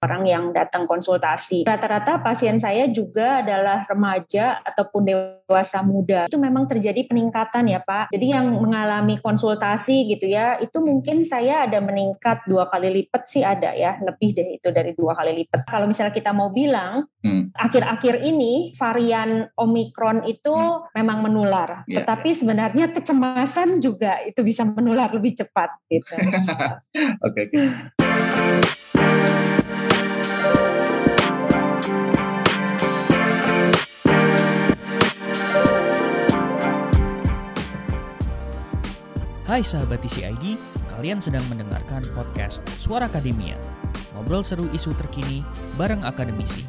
orang yang datang konsultasi. Rata-rata pasien saya juga adalah remaja ataupun dewasa muda. Itu memang terjadi peningkatan ya Pak. Jadi yang mengalami konsultasi gitu ya, itu mungkin saya ada meningkat dua kali lipat sih ada ya, lebih deh itu dari dua kali lipat. Kalau misalnya kita mau bilang, hmm. akhir-akhir hmm. ini varian Omikron itu hmm. memang menular. Yeah. Tetapi sebenarnya kecemasan juga itu bisa menular lebih cepat gitu. Oke. okay. Hai sahabat TCID, kalian sedang mendengarkan podcast Suara Akademia. Ngobrol seru isu terkini bareng akademisi.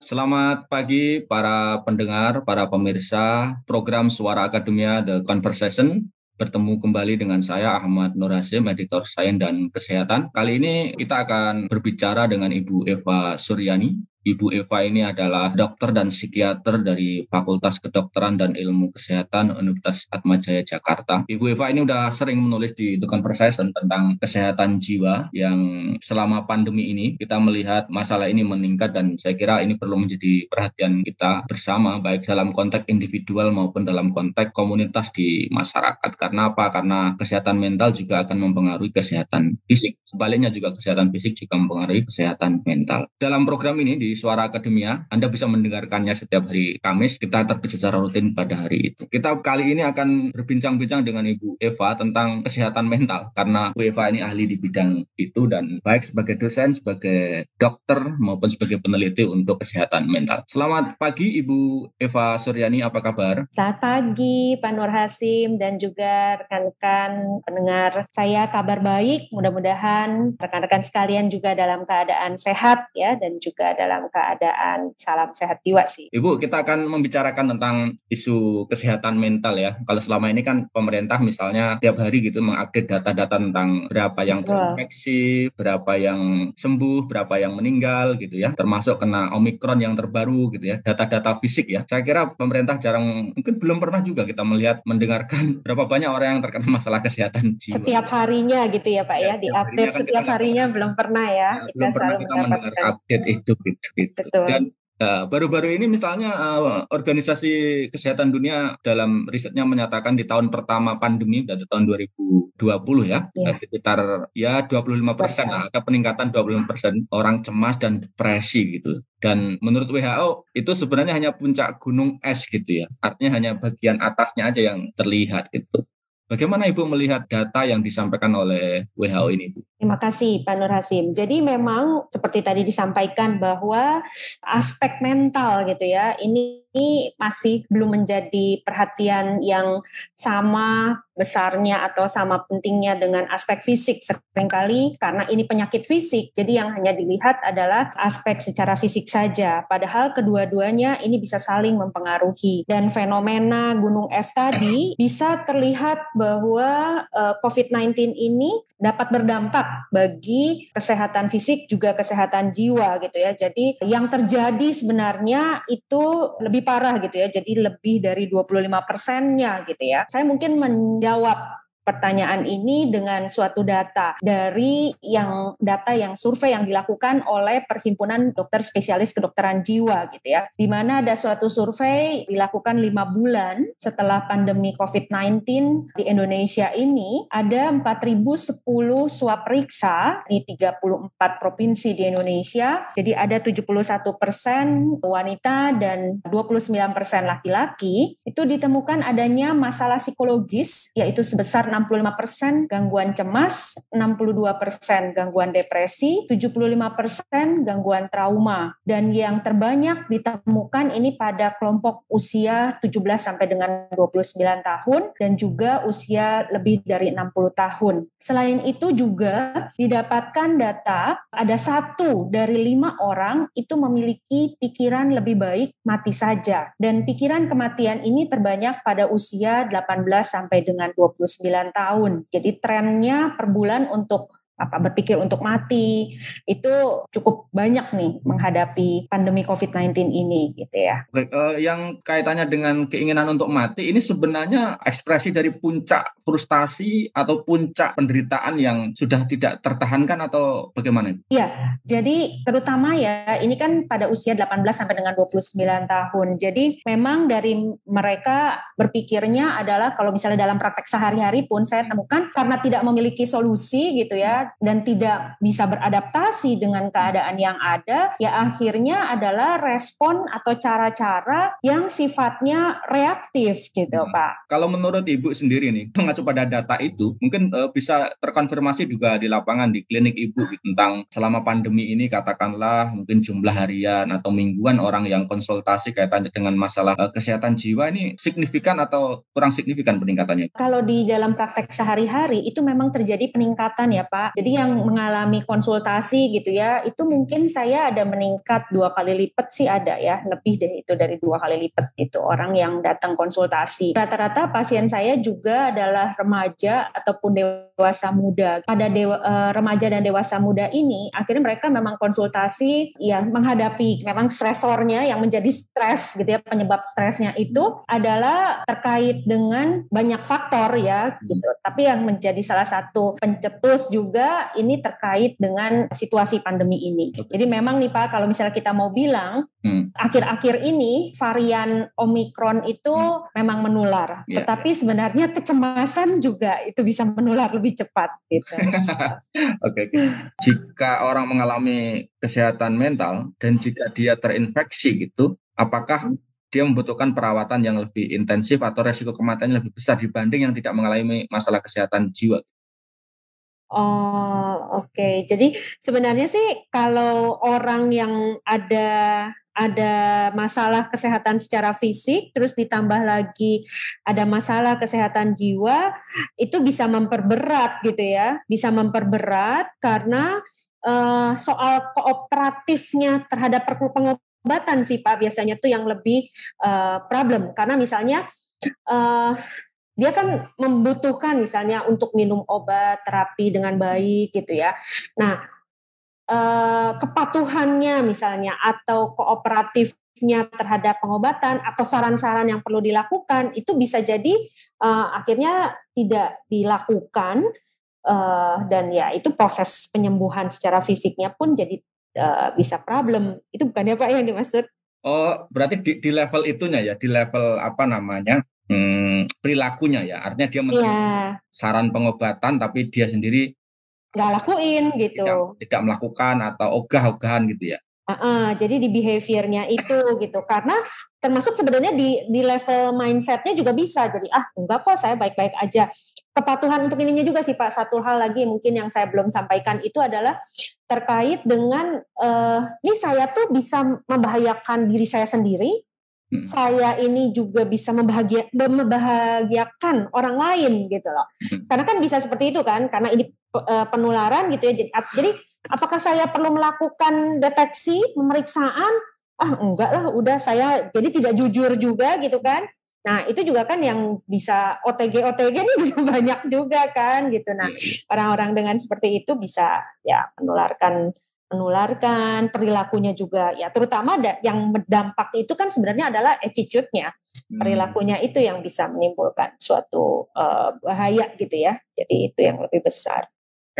Selamat pagi para pendengar, para pemirsa program Suara Akademia The Conversation bertemu kembali dengan saya Ahmad Nur editor Sains dan Kesehatan. Kali ini kita akan berbicara dengan Ibu Eva Suryani, Ibu Eva ini adalah dokter dan psikiater dari Fakultas Kedokteran dan Ilmu Kesehatan Universitas Atmajaya Jakarta. Ibu Eva ini udah sering menulis di The Conversation tentang kesehatan jiwa yang selama pandemi ini kita melihat masalah ini meningkat dan saya kira ini perlu menjadi perhatian kita bersama baik dalam konteks individual maupun dalam konteks komunitas di masyarakat. Karena apa? Karena kesehatan mental juga akan mempengaruhi kesehatan fisik. Sebaliknya juga kesehatan fisik juga mempengaruhi kesehatan mental. Dalam program ini di Suara Akademia. Anda bisa mendengarkannya setiap hari Kamis. Kita terbit secara rutin pada hari itu. Kita kali ini akan berbincang-bincang dengan Ibu Eva tentang kesehatan mental. Karena Bu Eva ini ahli di bidang itu dan baik sebagai dosen, sebagai dokter maupun sebagai peneliti untuk kesehatan mental. Selamat pagi Ibu Eva Suryani, apa kabar? Selamat pagi Pak Nur Hasim dan juga rekan-rekan pendengar. Saya kabar baik, mudah-mudahan rekan-rekan sekalian juga dalam keadaan sehat ya dan juga dalam dalam keadaan salam sehat jiwa sih. Ibu, kita akan membicarakan tentang isu kesehatan mental ya. Kalau selama ini kan pemerintah misalnya tiap hari gitu mengupdate data-data tentang berapa yang terinfeksi, berapa yang sembuh, berapa yang meninggal gitu ya. Termasuk kena Omikron yang terbaru gitu ya. Data-data fisik ya. Saya kira pemerintah jarang, mungkin belum pernah juga kita melihat, mendengarkan berapa banyak orang yang terkena masalah kesehatan jiwa. Setiap harinya gitu ya Pak ya, ya di update kan setiap harinya belum pernah ya. ya belum pernah kita mendengar update itu gitu. Gitu. Betul. Dan uh, baru-baru ini misalnya uh, organisasi kesehatan dunia dalam risetnya menyatakan di tahun pertama pandemi dari tahun 2020 ya, ya. sekitar ya 25 persen ada peningkatan 25 persen orang cemas dan depresi gitu. Dan menurut WHO itu sebenarnya hanya puncak gunung es gitu ya. Artinya hanya bagian atasnya aja yang terlihat gitu. Bagaimana Ibu melihat data yang disampaikan oleh WHO ini, Bu? Terima kasih Pak Nur Hasim. Jadi memang seperti tadi disampaikan bahwa aspek mental gitu ya, ini masih belum menjadi perhatian yang sama besarnya atau sama pentingnya dengan aspek fisik sering kali karena ini penyakit fisik. Jadi yang hanya dilihat adalah aspek secara fisik saja. Padahal kedua-duanya ini bisa saling mempengaruhi. Dan fenomena gunung es tadi bisa terlihat bahwa eh, COVID-19 ini dapat berdampak bagi kesehatan fisik juga kesehatan jiwa gitu ya. Jadi yang terjadi sebenarnya itu lebih parah gitu ya. Jadi lebih dari 25 persennya gitu ya. Saya mungkin menjawab pertanyaan ini dengan suatu data dari yang data yang survei yang dilakukan oleh Perhimpunan Dokter Spesialis Kedokteran Jiwa gitu ya. Di mana ada suatu survei dilakukan lima bulan setelah pandemi COVID-19 di Indonesia ini ada 4.010 swab periksa di 34 provinsi di Indonesia. Jadi ada 71 persen wanita dan 29 persen laki-laki itu ditemukan adanya masalah psikologis yaitu sebesar 65% gangguan cemas, 62% gangguan depresi, 75% gangguan trauma. Dan yang terbanyak ditemukan ini pada kelompok usia 17 sampai dengan 29 tahun dan juga usia lebih dari 60 tahun. Selain itu juga didapatkan data ada satu dari lima orang itu memiliki pikiran lebih baik mati saja. Dan pikiran kematian ini terbanyak pada usia 18 sampai dengan 29 tahun. Jadi trennya per bulan untuk apa berpikir untuk mati itu cukup banyak nih menghadapi pandemi COVID-19 ini gitu ya. Oke, uh, yang kaitannya dengan keinginan untuk mati ini sebenarnya ekspresi dari puncak frustasi atau puncak penderitaan yang sudah tidak tertahankan atau bagaimana? Iya, jadi terutama ya ini kan pada usia 18 sampai dengan 29 tahun. Jadi memang dari mereka berpikirnya adalah kalau misalnya dalam praktek sehari-hari pun saya temukan karena tidak memiliki solusi gitu ya dan tidak bisa beradaptasi dengan keadaan yang ada, ya akhirnya adalah respon atau cara-cara yang sifatnya reaktif gitu, hmm. Pak. Kalau menurut Ibu sendiri nih, mengacu pada data itu, mungkin uh, bisa terkonfirmasi juga di lapangan di klinik Ibu tentang selama pandemi ini katakanlah mungkin jumlah harian atau mingguan orang yang konsultasi kaitannya dengan masalah uh, kesehatan jiwa ini signifikan atau kurang signifikan peningkatannya? Kalau di dalam praktek sehari-hari itu memang terjadi peningkatan ya Pak. Jadi yang mengalami konsultasi gitu ya, itu mungkin saya ada meningkat dua kali lipat sih ada ya, lebih dari itu dari dua kali lipat itu orang yang datang konsultasi. Rata-rata pasien saya juga adalah remaja ataupun dewasa muda. Pada dewa, uh, remaja dan dewasa muda ini, akhirnya mereka memang konsultasi ya menghadapi memang stresornya yang menjadi stres gitu ya, penyebab stresnya itu adalah terkait dengan banyak faktor ya gitu. Tapi yang menjadi salah satu pencetus juga ini terkait dengan situasi pandemi ini. Jadi memang nih Pak, kalau misalnya kita mau bilang hmm. akhir-akhir hmm. ini varian Omikron itu hmm. memang menular, yeah. tetapi sebenarnya kecemasan juga itu bisa menular lebih cepat. Gitu. Oke, okay. jika orang mengalami kesehatan mental dan jika dia terinfeksi gitu, apakah dia membutuhkan perawatan yang lebih intensif atau resiko kematian lebih besar dibanding yang tidak mengalami masalah kesehatan jiwa. Oh, oke. Okay. Jadi sebenarnya sih kalau orang yang ada ada masalah kesehatan secara fisik, terus ditambah lagi ada masalah kesehatan jiwa, itu bisa memperberat gitu ya, bisa memperberat karena uh, soal kooperatifnya terhadap pengobatan sih Pak biasanya tuh yang lebih uh, problem karena misalnya uh, dia kan membutuhkan misalnya untuk minum obat terapi dengan baik gitu ya. Nah, eh, kepatuhannya misalnya atau kooperatifnya terhadap pengobatan atau saran-saran yang perlu dilakukan itu bisa jadi eh, akhirnya tidak dilakukan eh, dan ya itu proses penyembuhan secara fisiknya pun jadi eh, bisa problem. Itu bukan ya yang dimaksud? Oh, berarti di, di level itunya ya, di level apa namanya? Hmm, perilakunya ya. Artinya dia menerima yeah. saran pengobatan tapi dia sendiri nggak lakuin gitu. Tidak, tidak melakukan atau ogah-ogahan gitu ya. Uh, uh, jadi di behaviornya itu gitu karena termasuk sebenarnya di di level mindsetnya juga bisa jadi ah enggak kok saya baik-baik aja kepatuhan untuk ininya juga sih pak satu hal lagi mungkin yang saya belum sampaikan itu adalah terkait dengan uh, ini saya tuh bisa membahayakan diri saya sendiri hmm. saya ini juga bisa membahagia, membahagiakan orang lain gitu loh. Hmm. Karena kan bisa seperti itu kan, karena ini uh, penularan gitu ya. Jadi, jadi apakah saya perlu melakukan deteksi, pemeriksaan? Ah enggak lah, udah saya jadi tidak jujur juga gitu kan. Nah itu juga kan yang bisa OTG OTG ini bisa banyak juga kan gitu. Nah iya. orang-orang dengan seperti itu bisa ya menularkan menularkan perilakunya juga ya terutama yang berdampak itu kan sebenarnya adalah attitude-nya hmm. perilakunya itu yang bisa menimbulkan suatu uh, bahaya gitu ya jadi itu yang lebih besar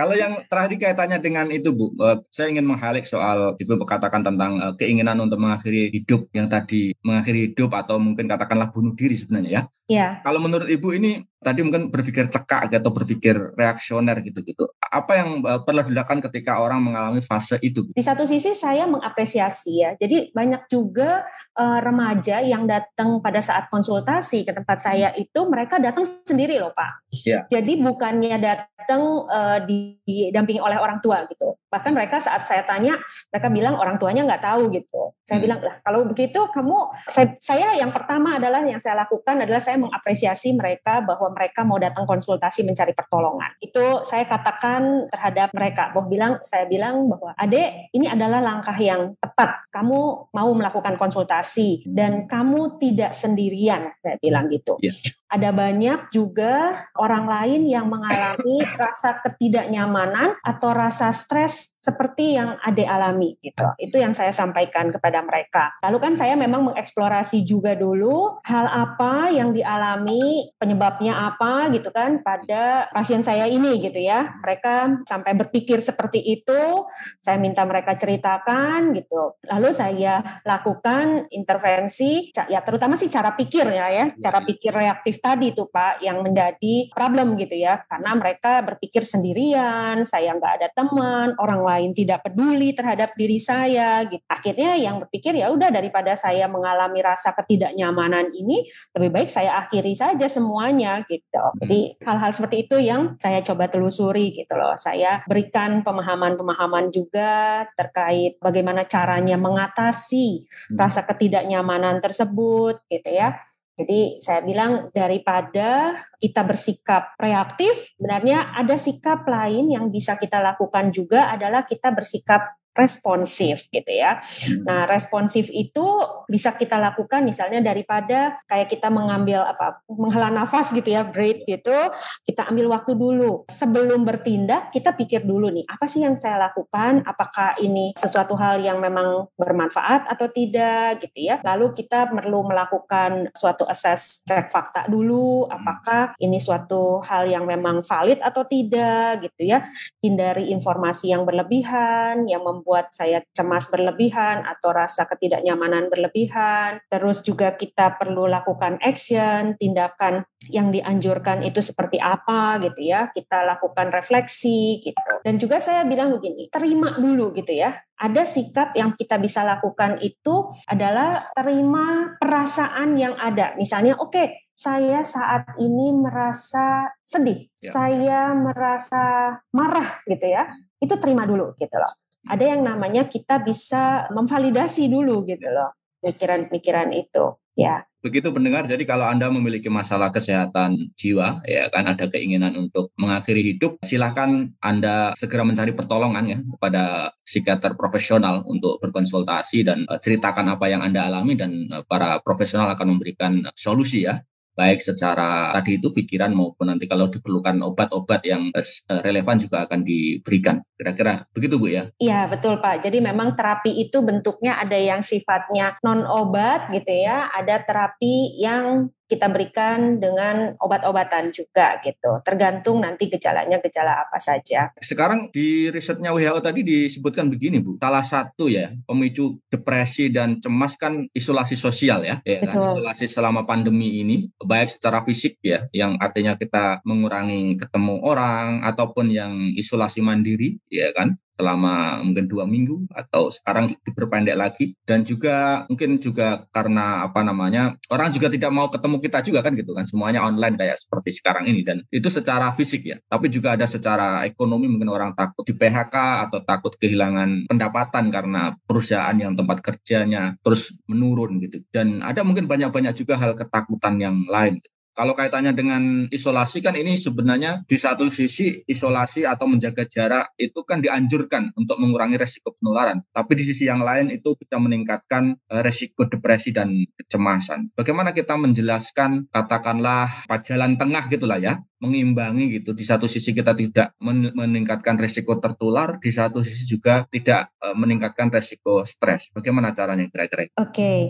kalau yang terakhir kaitannya dengan itu Bu, uh, saya ingin menghalik soal Ibu katakan tentang uh, keinginan untuk mengakhiri hidup yang tadi mengakhiri hidup atau mungkin katakanlah bunuh diri sebenarnya ya. Iya. Kalau menurut Ibu ini tadi mungkin berpikir cekak atau berpikir reaksioner gitu-gitu. Apa yang uh, perlu dilakukan ketika orang mengalami fase itu? Di satu sisi saya mengapresiasi ya. Jadi banyak juga uh, remaja yang datang pada saat konsultasi ke tempat saya itu mereka datang sendiri loh Pak. Ya. Jadi bukannya datang uh, didampingi oleh orang tua gitu. Bahkan mereka saat saya tanya mereka bilang orang tuanya nggak tahu gitu. Saya hmm. bilang lah kalau begitu kamu saya, saya yang pertama adalah yang saya lakukan adalah saya mengapresiasi mereka bahwa mereka mau datang konsultasi mencari pertolongan. Itu saya katakan terhadap mereka. Bahwa bilang, saya bilang bahwa adek ini adalah langkah yang tepat. Kamu mau melakukan konsultasi dan kamu tidak sendirian. Saya bilang gitu. Yeah. ada banyak juga orang lain yang mengalami rasa ketidaknyamanan atau rasa stres seperti yang Ade alami gitu. Itu yang saya sampaikan kepada mereka. Lalu kan saya memang mengeksplorasi juga dulu hal apa yang dialami, penyebabnya apa gitu kan pada pasien saya ini gitu ya. Mereka sampai berpikir seperti itu, saya minta mereka ceritakan gitu. Lalu saya lakukan intervensi ya terutama sih cara pikir ya ya, cara pikir reaktif tadi tuh Pak yang menjadi problem gitu ya. Karena mereka berpikir sendirian, saya nggak ada teman, orang lain tidak peduli terhadap diri saya gitu. Akhirnya yang berpikir ya udah daripada saya mengalami rasa ketidaknyamanan ini lebih baik saya akhiri saja semuanya gitu. Hmm. Jadi hal-hal seperti itu yang saya coba telusuri gitu loh. Saya berikan pemahaman-pemahaman juga terkait bagaimana caranya mengatasi hmm. rasa ketidaknyamanan tersebut gitu ya. Jadi saya bilang daripada kita bersikap reaktif, sebenarnya ada sikap lain yang bisa kita lakukan juga adalah kita bersikap responsif gitu ya. Hmm. Nah, responsif itu bisa kita lakukan misalnya daripada kayak kita mengambil apa menghela nafas gitu ya, breathe gitu, kita ambil waktu dulu. Sebelum bertindak, kita pikir dulu nih, apa sih yang saya lakukan? Apakah ini sesuatu hal yang memang bermanfaat atau tidak gitu ya. Lalu kita perlu melakukan suatu assess cek fakta dulu, apakah ini suatu hal yang memang valid atau tidak gitu ya. Hindari informasi yang berlebihan yang membuat saya cemas berlebihan atau rasa ketidaknyamanan berlebihan. Terus juga kita perlu lakukan action, tindakan yang dianjurkan itu seperti apa gitu ya. Kita lakukan refleksi gitu. Dan juga saya bilang begini, terima dulu gitu ya. Ada sikap yang kita bisa lakukan itu adalah terima perasaan yang ada. Misalnya, oke, okay, saya saat ini merasa sedih, ya. saya merasa marah gitu ya. Itu terima dulu gitu loh ada yang namanya kita bisa memvalidasi dulu gitu loh pikiran-pikiran itu ya. Begitu pendengar jadi kalau anda memiliki masalah kesehatan jiwa ya kan ada keinginan untuk mengakhiri hidup silakan anda segera mencari pertolongan ya kepada psikiater profesional untuk berkonsultasi dan uh, ceritakan apa yang anda alami dan uh, para profesional akan memberikan solusi ya baik secara tadi itu pikiran maupun nanti kalau diperlukan obat-obat yang eh, eh, relevan juga akan diberikan. Kira-kira begitu Bu ya? Iya betul Pak. Jadi memang terapi itu bentuknya ada yang sifatnya non obat gitu ya, ada terapi yang kita berikan dengan obat-obatan juga gitu. Tergantung nanti gejalanya gejala apa saja. Sekarang di risetnya WHO tadi disebutkan begini Bu, salah satu ya pemicu depresi dan cemas kan isolasi sosial ya, ya kan? isolasi selama pandemi ini baik secara fisik ya, yang artinya kita mengurangi ketemu orang ataupun yang isolasi mandiri ya kan selama mungkin dua minggu atau sekarang diperpendek lagi. Dan juga mungkin juga karena apa namanya orang juga tidak mau ketemu kita juga kan gitu kan. Semuanya online kayak seperti sekarang ini. Dan itu secara fisik ya. Tapi juga ada secara ekonomi mungkin orang takut di PHK atau takut kehilangan pendapatan karena perusahaan yang tempat kerjanya terus menurun gitu. Dan ada mungkin banyak-banyak juga hal ketakutan yang lain. Kalau kaitannya dengan isolasi kan ini sebenarnya di satu sisi isolasi atau menjaga jarak itu kan dianjurkan untuk mengurangi resiko penularan. Tapi di sisi yang lain itu bisa meningkatkan eh, resiko depresi dan kecemasan. Bagaimana kita menjelaskan katakanlah jalan tengah gitulah ya, mengimbangi gitu. Di satu sisi kita tidak meningkatkan resiko tertular, di satu sisi juga tidak eh, meningkatkan resiko stres. Bagaimana caranya kira-kira? Oke, okay.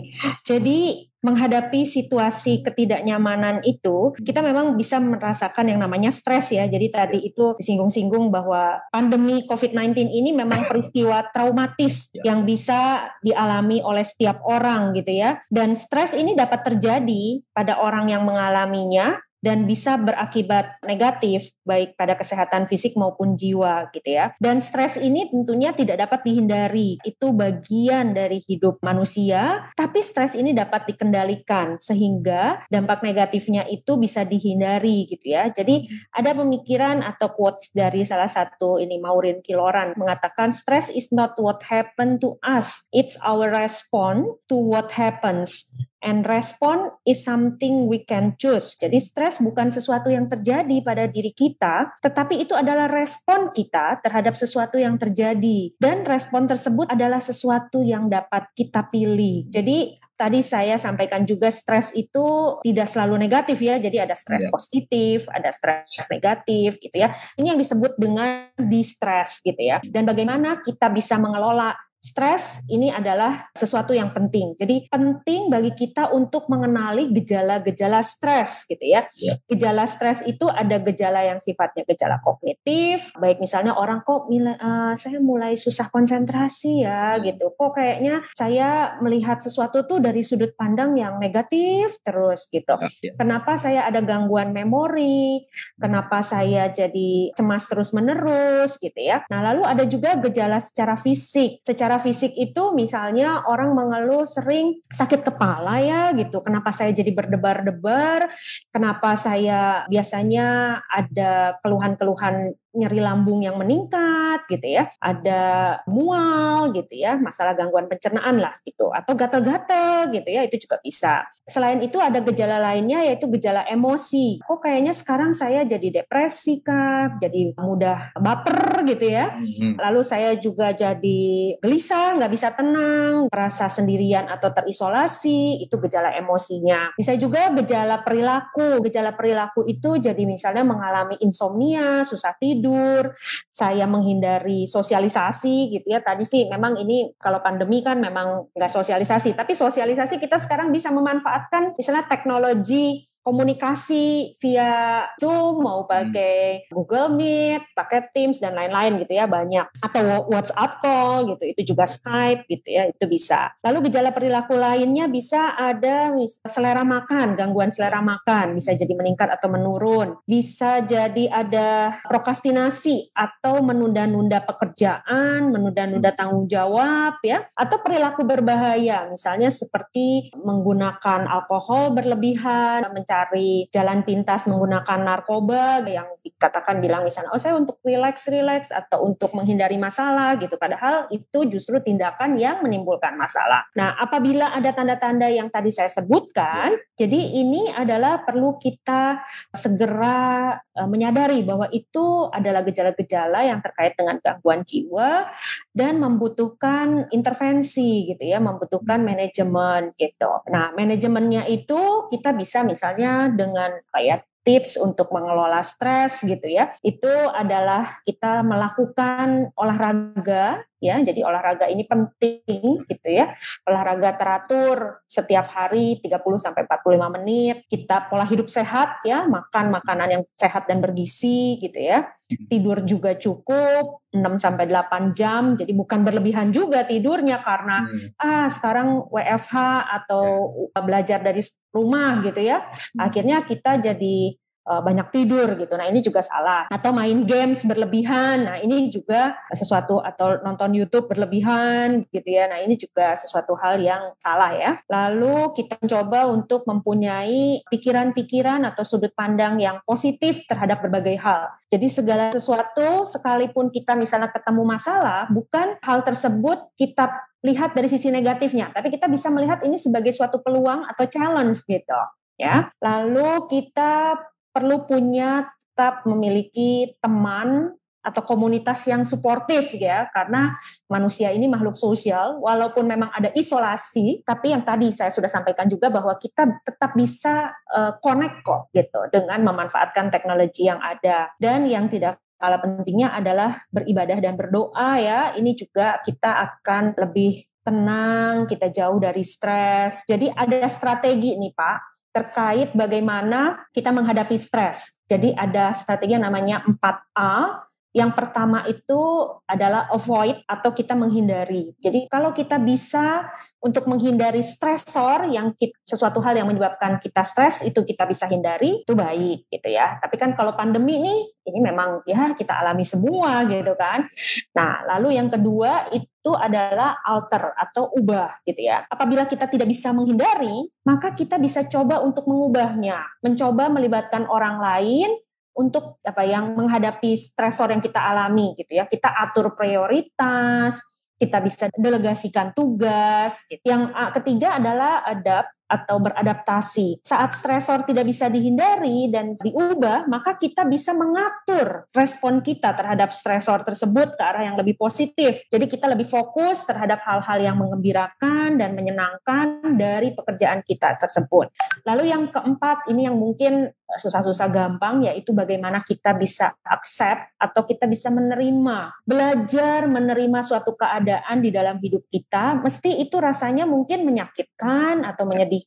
jadi menghadapi situasi ketidaknyamanan itu, kita memang bisa merasakan yang namanya stres ya. Jadi tadi itu disinggung-singgung bahwa pandemi COVID-19 ini memang peristiwa traumatis ya. yang bisa dialami oleh setiap orang gitu ya. Dan stres ini dapat terjadi pada orang yang mengalaminya dan bisa berakibat negatif baik pada kesehatan fisik maupun jiwa gitu ya. Dan stres ini tentunya tidak dapat dihindari. Itu bagian dari hidup manusia, tapi stres ini dapat dikendalikan sehingga dampak negatifnya itu bisa dihindari gitu ya. Jadi ada pemikiran atau quotes dari salah satu ini Maureen Kiloran mengatakan stress is not what happened to us, it's our response to what happens. And respond is something we can choose. Jadi stres bukan sesuatu yang terjadi pada diri kita, tetapi itu adalah respon kita terhadap sesuatu yang terjadi. Dan respon tersebut adalah sesuatu yang dapat kita pilih. Jadi tadi saya sampaikan juga stres itu tidak selalu negatif ya. Jadi ada stres yeah. positif, ada stres negatif gitu ya. Ini yang disebut dengan distress gitu ya. Dan bagaimana kita bisa mengelola Stres ini adalah sesuatu yang penting. Jadi penting bagi kita untuk mengenali gejala-gejala stres gitu ya. ya. Gejala stres itu ada gejala yang sifatnya gejala kognitif, baik misalnya orang kok uh, saya mulai susah konsentrasi ya hmm. gitu. Kok kayaknya saya melihat sesuatu tuh dari sudut pandang yang negatif terus gitu. Ya, ya. Kenapa saya ada gangguan memori? Kenapa saya jadi cemas terus-menerus gitu ya. Nah, lalu ada juga gejala secara fisik. Secara secara fisik itu misalnya orang mengeluh sering sakit kepala ya gitu. Kenapa saya jadi berdebar-debar? Kenapa saya biasanya ada keluhan-keluhan nyeri lambung yang meningkat gitu ya, ada mual gitu ya, masalah gangguan pencernaan lah gitu, atau gatal-gatal gitu ya, itu juga bisa. Selain itu ada gejala lainnya yaitu gejala emosi. Kok kayaknya sekarang saya jadi depresi kah, jadi mudah baper gitu ya. Mm-hmm. Lalu saya juga jadi gelisah, nggak bisa tenang, merasa sendirian atau terisolasi, itu gejala emosinya. Bisa juga gejala perilaku. Gejala perilaku itu jadi misalnya mengalami insomnia, susah tidur, tidur, saya menghindari sosialisasi gitu ya. Tadi sih memang ini kalau pandemi kan memang nggak sosialisasi, tapi sosialisasi kita sekarang bisa memanfaatkan misalnya teknologi komunikasi via Zoom mau pakai hmm. Google Meet, pakai Teams dan lain-lain gitu ya banyak atau WhatsApp call gitu itu juga Skype gitu ya itu bisa. Lalu gejala perilaku lainnya bisa ada selera makan, gangguan selera makan bisa jadi meningkat atau menurun. Bisa jadi ada prokrastinasi atau menunda-nunda pekerjaan, menunda-nunda hmm. tanggung jawab ya atau perilaku berbahaya misalnya seperti menggunakan alkohol berlebihan, mencari jalan pintas menggunakan narkoba yang dikatakan bilang misalnya oh saya untuk relax relax atau untuk menghindari masalah gitu padahal itu justru tindakan yang menimbulkan masalah. Nah, apabila ada tanda-tanda yang tadi saya sebutkan, jadi ini adalah perlu kita segera eh, menyadari bahwa itu adalah gejala-gejala yang terkait dengan gangguan jiwa dan membutuhkan intervensi gitu ya, membutuhkan manajemen gitu. Nah, manajemennya itu kita bisa misalnya misalnya dengan kayak tips untuk mengelola stres gitu ya itu adalah kita melakukan olahraga ya. Jadi olahraga ini penting gitu ya. Olahraga teratur setiap hari 30 sampai 45 menit. Kita pola hidup sehat ya, makan makanan yang sehat dan bergizi gitu ya. Tidur juga cukup 6 sampai 8 jam. Jadi bukan berlebihan juga tidurnya karena hmm. ah sekarang WFH atau ya. belajar dari rumah gitu ya. Hmm. Akhirnya kita jadi banyak tidur gitu. Nah, ini juga salah. Atau main games berlebihan. Nah, ini juga sesuatu atau nonton YouTube berlebihan gitu ya. Nah, ini juga sesuatu hal yang salah ya. Lalu kita coba untuk mempunyai pikiran-pikiran atau sudut pandang yang positif terhadap berbagai hal. Jadi segala sesuatu sekalipun kita misalnya ketemu masalah, bukan hal tersebut kita lihat dari sisi negatifnya, tapi kita bisa melihat ini sebagai suatu peluang atau challenge gitu ya. Lalu kita perlu punya tetap memiliki teman atau komunitas yang suportif ya. Karena manusia ini makhluk sosial walaupun memang ada isolasi tapi yang tadi saya sudah sampaikan juga bahwa kita tetap bisa uh, connect kok gitu dengan memanfaatkan teknologi yang ada. Dan yang tidak kalah pentingnya adalah beribadah dan berdoa ya. Ini juga kita akan lebih tenang kita jauh dari stres. Jadi ada strategi nih Pak terkait bagaimana kita menghadapi stres. Jadi ada strategi yang namanya 4A. Yang pertama itu adalah avoid atau kita menghindari. Jadi kalau kita bisa untuk menghindari stresor yang kita, sesuatu hal yang menyebabkan kita stres itu kita bisa hindari itu baik gitu ya. Tapi kan kalau pandemi nih ini memang ya kita alami semua gitu kan. Nah, lalu yang kedua itu adalah alter atau ubah gitu ya. Apabila kita tidak bisa menghindari, maka kita bisa coba untuk mengubahnya, mencoba melibatkan orang lain untuk apa yang menghadapi stresor yang kita alami gitu ya. Kita atur prioritas, kita bisa delegasikan tugas. Yang ketiga adalah adapt atau beradaptasi. Saat stresor tidak bisa dihindari dan diubah, maka kita bisa mengatur respon kita terhadap stresor tersebut ke arah yang lebih positif. Jadi kita lebih fokus terhadap hal-hal yang mengembirakan dan menyenangkan dari pekerjaan kita tersebut. Lalu yang keempat, ini yang mungkin susah-susah gampang yaitu bagaimana kita bisa accept atau kita bisa menerima. Belajar menerima suatu keadaan di dalam hidup kita mesti itu rasanya mungkin menyakitkan atau menyedihkan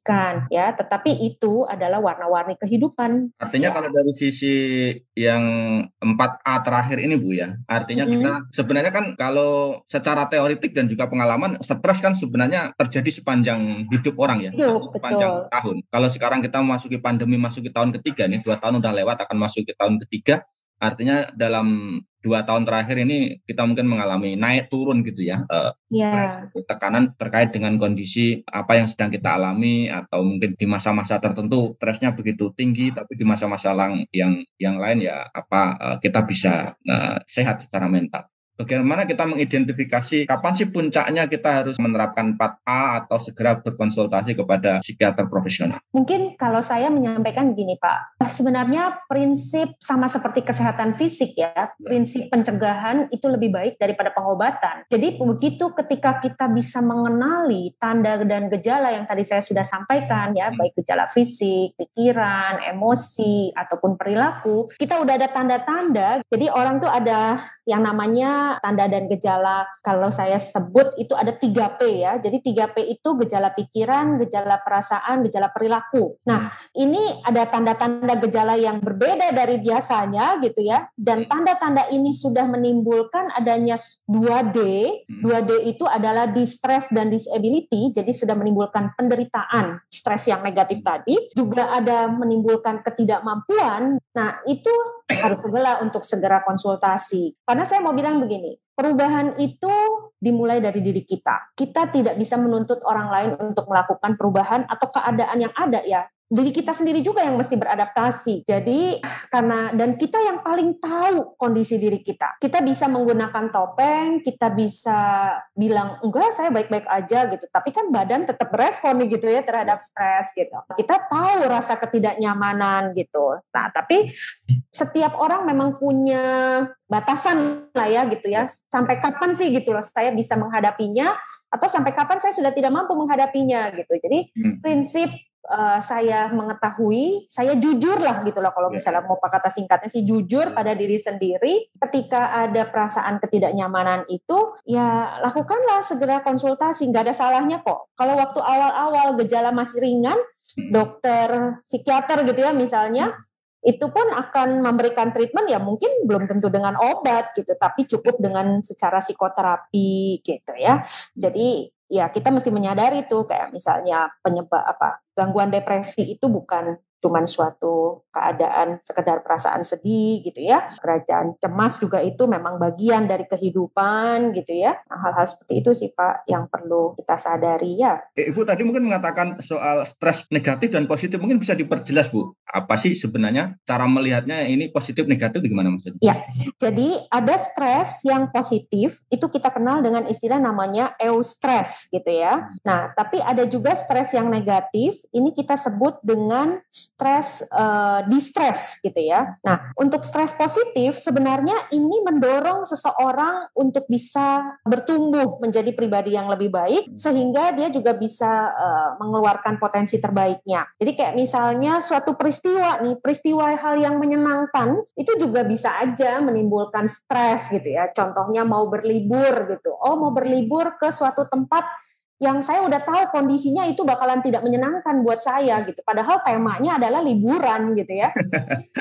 ya, tetapi itu adalah warna-warni kehidupan. Artinya ya. kalau dari sisi yang 4A terakhir ini Bu ya, artinya hmm. kita sebenarnya kan kalau secara teoritik dan juga pengalaman stres kan sebenarnya terjadi sepanjang hidup orang ya, hidup, sepanjang betul. tahun. Kalau sekarang kita memasuki pandemi, masuki tahun ketiga nih dua tahun udah lewat akan masuk ke tahun ketiga artinya dalam dua tahun terakhir ini kita mungkin mengalami naik turun gitu ya uh, yeah. Iya. tekanan terkait dengan kondisi apa yang sedang kita alami atau mungkin di masa-masa tertentu stresnya begitu tinggi tapi di masa-masa yang yang lain ya apa uh, kita bisa uh, sehat secara mental Bagaimana kita mengidentifikasi kapan sih puncaknya kita harus menerapkan 4A atau segera berkonsultasi kepada psikiater profesional? Mungkin kalau saya menyampaikan begini Pak, sebenarnya prinsip sama seperti kesehatan fisik ya, ya. prinsip pencegahan itu lebih baik daripada pengobatan. Jadi begitu ketika kita bisa mengenali tanda dan gejala yang tadi saya sudah sampaikan ya, hmm. baik gejala fisik, pikiran, emosi, ataupun perilaku, kita udah ada tanda-tanda, jadi orang tuh ada yang namanya tanda dan gejala kalau saya sebut itu ada 3P ya. Jadi 3P itu gejala pikiran, gejala perasaan, gejala perilaku. Nah, ini ada tanda-tanda gejala yang berbeda dari biasanya gitu ya. Dan tanda-tanda ini sudah menimbulkan adanya 2D. 2D hmm. itu adalah distress dan disability, jadi sudah menimbulkan penderitaan, stres yang negatif tadi, juga ada menimbulkan ketidakmampuan. Nah, itu harus segera untuk segera konsultasi. Karena saya mau bilang begini, perubahan itu dimulai dari diri kita. Kita tidak bisa menuntut orang lain untuk melakukan perubahan atau keadaan yang ada ya diri kita sendiri juga yang mesti beradaptasi. Jadi karena dan kita yang paling tahu kondisi diri kita. Kita bisa menggunakan topeng, kita bisa bilang enggak saya baik-baik aja gitu. Tapi kan badan tetap berespon gitu ya terhadap stres gitu. Kita tahu rasa ketidaknyamanan gitu. Nah, tapi setiap orang memang punya batasan lah ya gitu ya. Sampai kapan sih gitu loh saya bisa menghadapinya atau sampai kapan saya sudah tidak mampu menghadapinya gitu. Jadi hmm. prinsip uh, saya mengetahui, saya jujur lah gitu loh kalau iya. misalnya mau pakai kata singkatnya sih jujur pada diri sendiri. Ketika ada perasaan ketidaknyamanan itu, ya lakukanlah segera konsultasi, nggak ada salahnya kok. Kalau waktu awal-awal gejala masih ringan, hmm. dokter psikiater gitu ya misalnya, hmm. itu pun akan memberikan treatment ya mungkin belum tentu dengan obat gitu, tapi cukup dengan secara psikoterapi gitu ya. Jadi ya kita mesti menyadari tuh kayak misalnya penyebab apa gangguan depresi itu bukan cuman suatu keadaan sekedar perasaan sedih gitu ya. Kerajaan cemas juga itu memang bagian dari kehidupan gitu ya. Nah, hal-hal seperti itu sih Pak yang perlu kita sadari ya. Eh, Ibu tadi mungkin mengatakan soal stres negatif dan positif mungkin bisa diperjelas Bu. Apa sih sebenarnya cara melihatnya ini positif negatif gimana maksudnya? Ya, jadi ada stres yang positif itu kita kenal dengan istilah namanya eustress gitu ya. Nah, tapi ada juga stres yang negatif ini kita sebut dengan stres uh, distress gitu ya. Nah, untuk stres positif sebenarnya ini mendorong seseorang untuk bisa bertumbuh menjadi pribadi yang lebih baik sehingga dia juga bisa uh, mengeluarkan potensi terbaiknya. Jadi kayak misalnya suatu peristiwa nih, peristiwa hal yang menyenangkan itu juga bisa aja menimbulkan stres gitu ya. Contohnya mau berlibur gitu. Oh, mau berlibur ke suatu tempat yang saya udah tahu kondisinya itu bakalan tidak menyenangkan buat saya gitu. Padahal temanya adalah liburan gitu ya.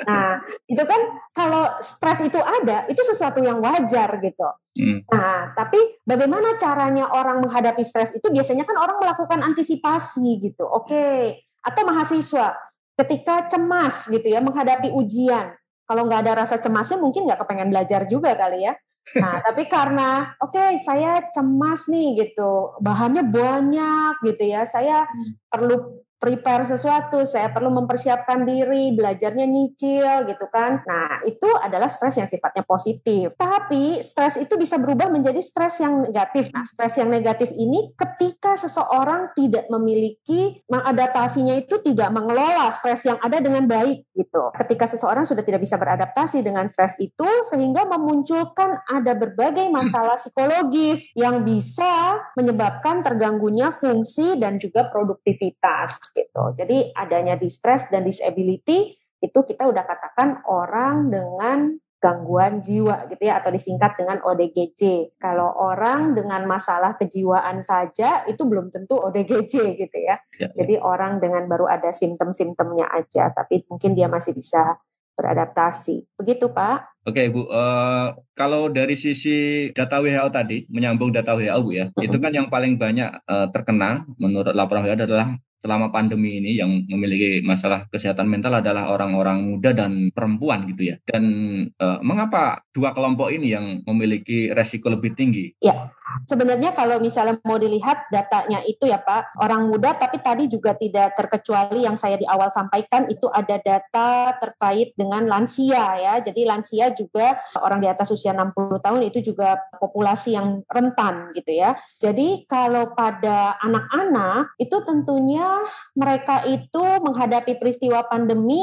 Nah, itu kan kalau stres itu ada, itu sesuatu yang wajar gitu. Hmm. Nah, tapi bagaimana caranya orang menghadapi stres itu biasanya kan orang melakukan antisipasi gitu. Oke, okay. atau mahasiswa ketika cemas gitu ya menghadapi ujian. Kalau nggak ada rasa cemasnya mungkin nggak kepengen belajar juga kali ya. Nah, tapi karena oke okay, saya cemas nih gitu, bahannya banyak gitu ya, saya hmm. perlu prepare sesuatu, saya perlu mempersiapkan diri, belajarnya nyicil gitu kan. Nah, itu adalah stres yang sifatnya positif. Tapi stres itu bisa berubah menjadi stres yang negatif. Nah, stres yang negatif ini ketika seseorang tidak memiliki mengadaptasinya itu tidak mengelola stres yang ada dengan baik gitu. Ketika seseorang sudah tidak bisa beradaptasi dengan stres itu sehingga memunculkan ada berbagai masalah psikologis yang bisa menyebabkan terganggunya fungsi dan juga produktivitas gitu. Jadi adanya distress dan disability itu kita udah katakan orang dengan gangguan jiwa gitu ya atau disingkat dengan ODGJ. Kalau orang dengan masalah kejiwaan saja itu belum tentu ODGJ gitu ya. ya, ya. Jadi orang dengan baru ada simptom-simptomnya aja tapi mungkin dia masih bisa beradaptasi. Begitu Pak? Oke Bu, uh, kalau dari sisi data WHO tadi, menyambung data WHO Bu ya, mm -hmm. itu kan yang paling banyak uh, terkena menurut laporan WHO adalah selama pandemi ini yang memiliki masalah kesehatan mental adalah orang-orang muda dan perempuan gitu ya. Dan uh, mengapa dua kelompok ini yang memiliki resiko lebih tinggi? Ya, sebenarnya kalau misalnya mau dilihat datanya itu ya Pak, orang muda tapi tadi juga tidak terkecuali yang saya di awal sampaikan itu ada data terkait dengan lansia ya. Jadi lansia juga orang di atas usia 60 tahun itu juga populasi yang rentan gitu ya. Jadi kalau pada anak-anak itu tentunya mereka itu menghadapi peristiwa pandemi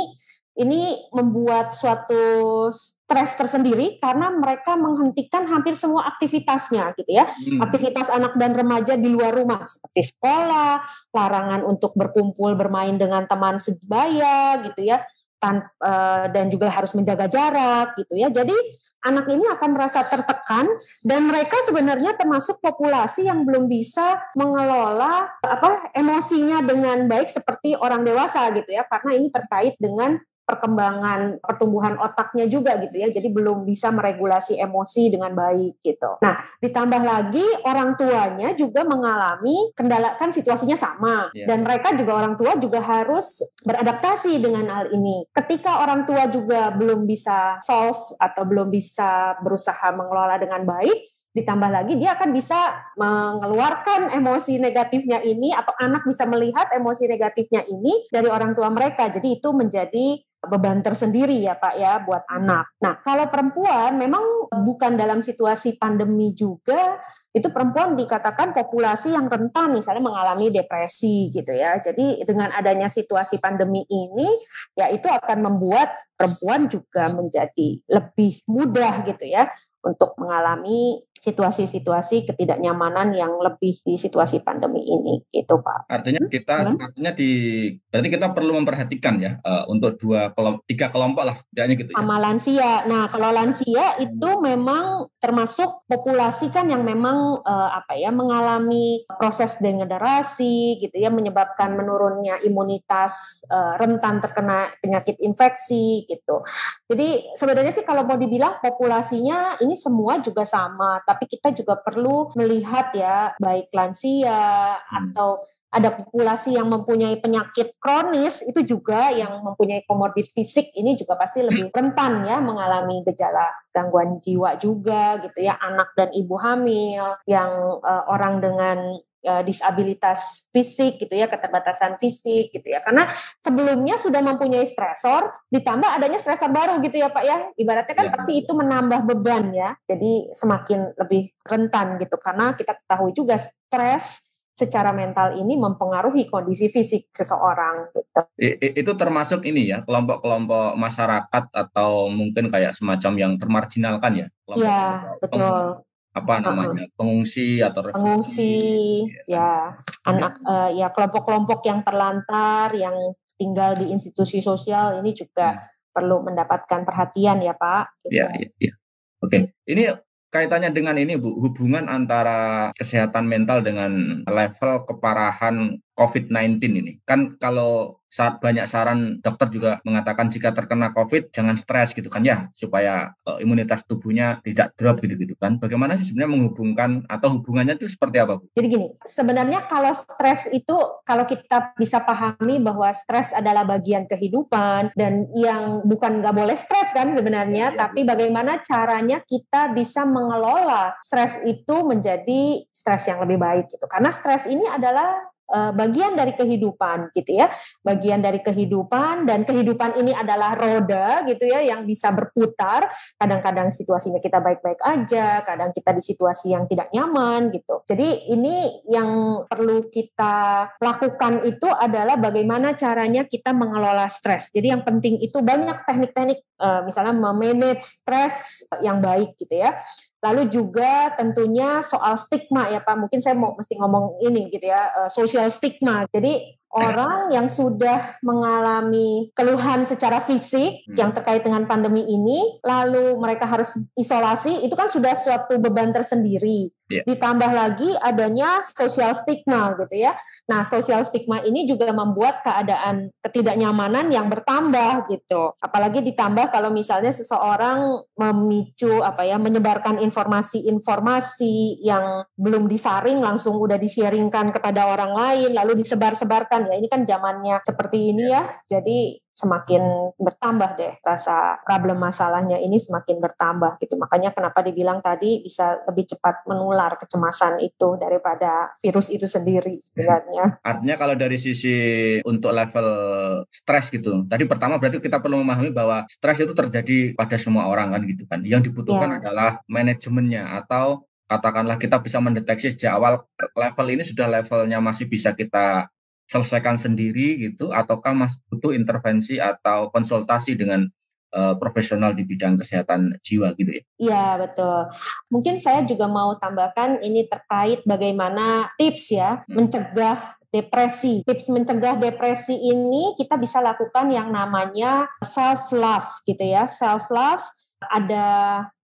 ini membuat suatu stres tersendiri karena mereka menghentikan hampir semua aktivitasnya gitu ya. Hmm. Aktivitas anak dan remaja di luar rumah seperti sekolah, larangan untuk berkumpul bermain dengan teman sebaya gitu ya. Tan, uh, dan juga harus menjaga jarak gitu ya. Jadi anak ini akan merasa tertekan dan mereka sebenarnya termasuk populasi yang belum bisa mengelola apa emosinya dengan baik seperti orang dewasa gitu ya. Karena ini terkait dengan perkembangan pertumbuhan otaknya juga gitu ya. Jadi belum bisa meregulasi emosi dengan baik gitu. Nah, ditambah lagi orang tuanya juga mengalami kendala kan situasinya sama yeah. dan mereka juga orang tua juga harus beradaptasi dengan hal ini. Ketika orang tua juga belum bisa solve atau belum bisa berusaha mengelola dengan baik, ditambah lagi dia akan bisa mengeluarkan emosi negatifnya ini atau anak bisa melihat emosi negatifnya ini dari orang tua mereka. Jadi itu menjadi beban tersendiri ya Pak ya buat anak. Nah, kalau perempuan memang bukan dalam situasi pandemi juga itu perempuan dikatakan populasi yang rentan misalnya mengalami depresi gitu ya. Jadi dengan adanya situasi pandemi ini ya itu akan membuat perempuan juga menjadi lebih mudah gitu ya untuk mengalami situasi-situasi ketidaknyamanan yang lebih di situasi pandemi ini gitu Pak. Artinya kita hmm? artinya di berarti kita perlu memperhatikan ya uh, untuk dua kelompok tiga kelompok lah setidaknya gitu ya. Sama lansia. Nah, kalau lansia itu memang termasuk populasi kan yang memang uh, apa ya mengalami proses degenerasi gitu ya menyebabkan menurunnya imunitas uh, rentan terkena penyakit infeksi gitu. Jadi sebenarnya sih kalau mau dibilang populasinya ini semua juga sama tapi kita juga perlu melihat ya baik lansia hmm. atau ada populasi yang mempunyai penyakit kronis itu juga yang mempunyai komorbid fisik ini juga pasti lebih rentan ya mengalami gejala gangguan jiwa juga gitu ya anak dan ibu hamil yang uh, orang dengan uh, disabilitas fisik gitu ya, keterbatasan fisik gitu ya. Karena sebelumnya sudah mempunyai stresor, ditambah adanya stresor baru gitu ya Pak ya. Ibaratnya kan ya. pasti itu menambah beban ya. Jadi semakin lebih rentan gitu karena kita ketahui juga stres secara mental ini mempengaruhi kondisi fisik seseorang gitu. Itu termasuk ini ya, kelompok-kelompok masyarakat atau mungkin kayak semacam yang termarginalkan ya? Iya, betul apa namanya pengungsi atau refugee. pengungsi ya, ya anak uh, ya kelompok-kelompok yang terlantar yang tinggal di institusi sosial ini juga hmm. perlu mendapatkan perhatian ya Pak. Gitu. Ya, ya, ya. Oke, ini kaitannya dengan ini Bu, hubungan antara kesehatan mental dengan level keparahan COVID-19 ini. Kan kalau saat banyak saran dokter juga mengatakan jika terkena COVID jangan stres gitu kan ya supaya uh, imunitas tubuhnya tidak drop gitu-gitu kan. Bagaimana sih sebenarnya menghubungkan atau hubungannya itu seperti apa Bu? Jadi gini, sebenarnya kalau stres itu kalau kita bisa pahami bahwa stres adalah bagian kehidupan dan yang bukan nggak boleh stres kan sebenarnya, ya, ya, tapi bagaimana caranya kita bisa mengelola stres itu menjadi stres yang lebih baik gitu. Karena stres ini adalah uh, bagian dari kehidupan gitu ya, bagian dari kehidupan dan kehidupan ini adalah roda gitu ya yang bisa berputar. Kadang-kadang situasinya kita baik-baik aja, kadang kita di situasi yang tidak nyaman gitu. Jadi ini yang perlu kita lakukan itu adalah bagaimana caranya kita mengelola stres. Jadi yang penting itu banyak teknik-teknik uh, misalnya memanage stres yang baik gitu ya. Lalu juga tentunya soal stigma ya Pak. Mungkin saya mau mesti ngomong ini gitu ya, uh, social stigma. Jadi orang yang sudah mengalami keluhan secara fisik hmm. yang terkait dengan pandemi ini, lalu mereka harus isolasi, itu kan sudah suatu beban tersendiri. Yeah. Ditambah lagi adanya sosial stigma gitu ya. Nah, sosial stigma ini juga membuat keadaan ketidaknyamanan yang bertambah gitu. Apalagi ditambah kalau misalnya seseorang memicu apa ya, menyebarkan informasi-informasi yang belum disaring langsung udah di-sharingkan kepada orang lain lalu disebar-sebarkan ya. Ini kan zamannya seperti ini ya. Jadi semakin bertambah deh rasa problem masalahnya ini semakin bertambah gitu makanya kenapa dibilang tadi bisa lebih cepat menular kecemasan itu daripada virus itu sendiri sebenarnya artinya kalau dari sisi untuk level stres gitu tadi pertama berarti kita perlu memahami bahwa stres itu terjadi pada semua orang kan gitu kan yang dibutuhkan ya. adalah manajemennya atau katakanlah kita bisa mendeteksi sejak awal level ini sudah levelnya masih bisa kita selesaikan sendiri gitu ataukah mas butuh intervensi atau konsultasi dengan uh, profesional di bidang kesehatan jiwa gitu ya? Iya betul. Mungkin saya juga mau tambahkan ini terkait bagaimana tips ya hmm. mencegah depresi. Tips mencegah depresi ini kita bisa lakukan yang namanya self love gitu ya. Self love ada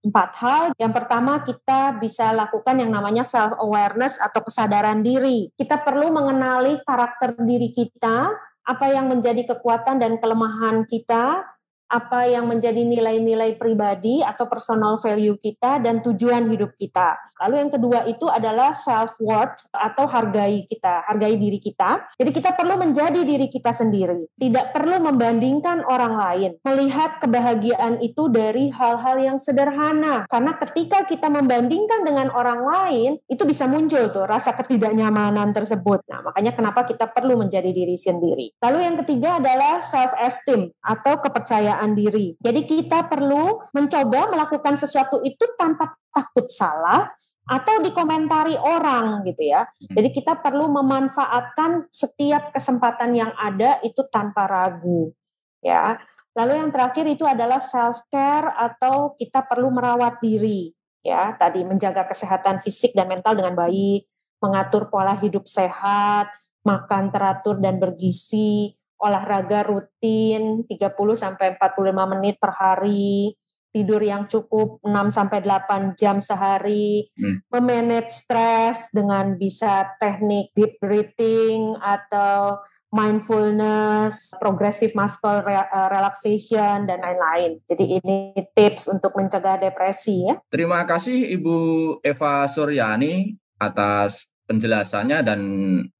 empat hal. Yang pertama kita bisa lakukan yang namanya self awareness atau kesadaran diri. Kita perlu mengenali karakter diri kita, apa yang menjadi kekuatan dan kelemahan kita, apa yang menjadi nilai-nilai pribadi atau personal value kita dan tujuan hidup kita. Lalu yang kedua itu adalah self worth atau hargai kita, hargai diri kita. Jadi kita perlu menjadi diri kita sendiri, tidak perlu membandingkan orang lain. Melihat kebahagiaan itu dari hal-hal yang sederhana. Karena ketika kita membandingkan dengan orang lain, itu bisa muncul tuh rasa ketidaknyamanan tersebut. Nah, makanya kenapa kita perlu menjadi diri sendiri. Lalu yang ketiga adalah self esteem atau kepercayaan kepercayaan diri. Jadi kita perlu mencoba melakukan sesuatu itu tanpa takut salah atau dikomentari orang gitu ya. Hmm. Jadi kita perlu memanfaatkan setiap kesempatan yang ada itu tanpa ragu ya. Lalu yang terakhir itu adalah self care atau kita perlu merawat diri ya. Tadi menjaga kesehatan fisik dan mental dengan baik, mengatur pola hidup sehat, makan teratur dan bergizi, olahraga rutin 30 sampai 45 menit per hari, tidur yang cukup 6 sampai 8 jam sehari, hmm. memanage stres dengan bisa teknik deep breathing atau mindfulness, progressive muscle eh, relaxation dan lain-lain. Jadi ini tips untuk mencegah depresi ya. Terima kasih Ibu Eva Suryani atas penjelasannya dan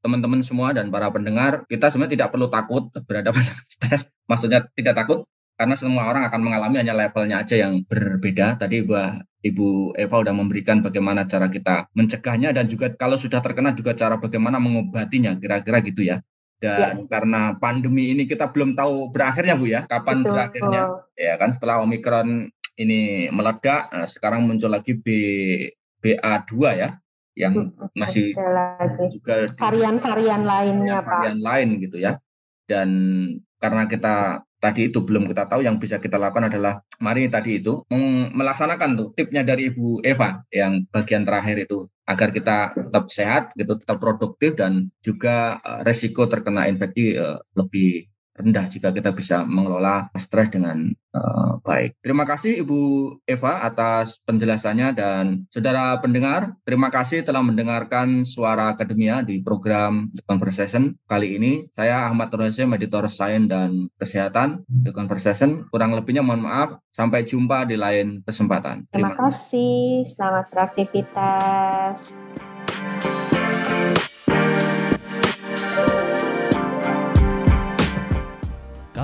teman-teman semua dan para pendengar, kita sebenarnya tidak perlu takut berada pada stres. Maksudnya tidak takut karena semua orang akan mengalami hanya levelnya aja yang berbeda. Tadi Ibu, Ibu Eva sudah memberikan bagaimana cara kita mencegahnya dan juga kalau sudah terkena juga cara bagaimana mengobatinya, kira-kira gitu ya. Dan ya. karena pandemi ini kita belum tahu berakhirnya Bu ya, kapan Betul. berakhirnya. Ya kan setelah Omikron ini meledak, nah sekarang muncul lagi B BA2 ya yang masih juga varian-varian lainnya Pak. Varian lain gitu ya. Dan karena kita tadi itu belum kita tahu yang bisa kita lakukan adalah mari tadi itu melaksanakan tuh tipnya dari Ibu Eva yang bagian terakhir itu agar kita tetap sehat gitu tetap produktif dan juga uh, resiko terkena infeksi uh, lebih rendah jika kita bisa mengelola stres dengan uh, baik. Terima kasih Ibu Eva atas penjelasannya dan saudara pendengar, terima kasih telah mendengarkan suara akademia di program The Conversation. Kali ini saya Ahmad Nurhasim, editor Sains dan Kesehatan The Conversation. Kurang lebihnya mohon maaf. Sampai jumpa di lain kesempatan. Terima, terima kasih. Selamat beraktivitas.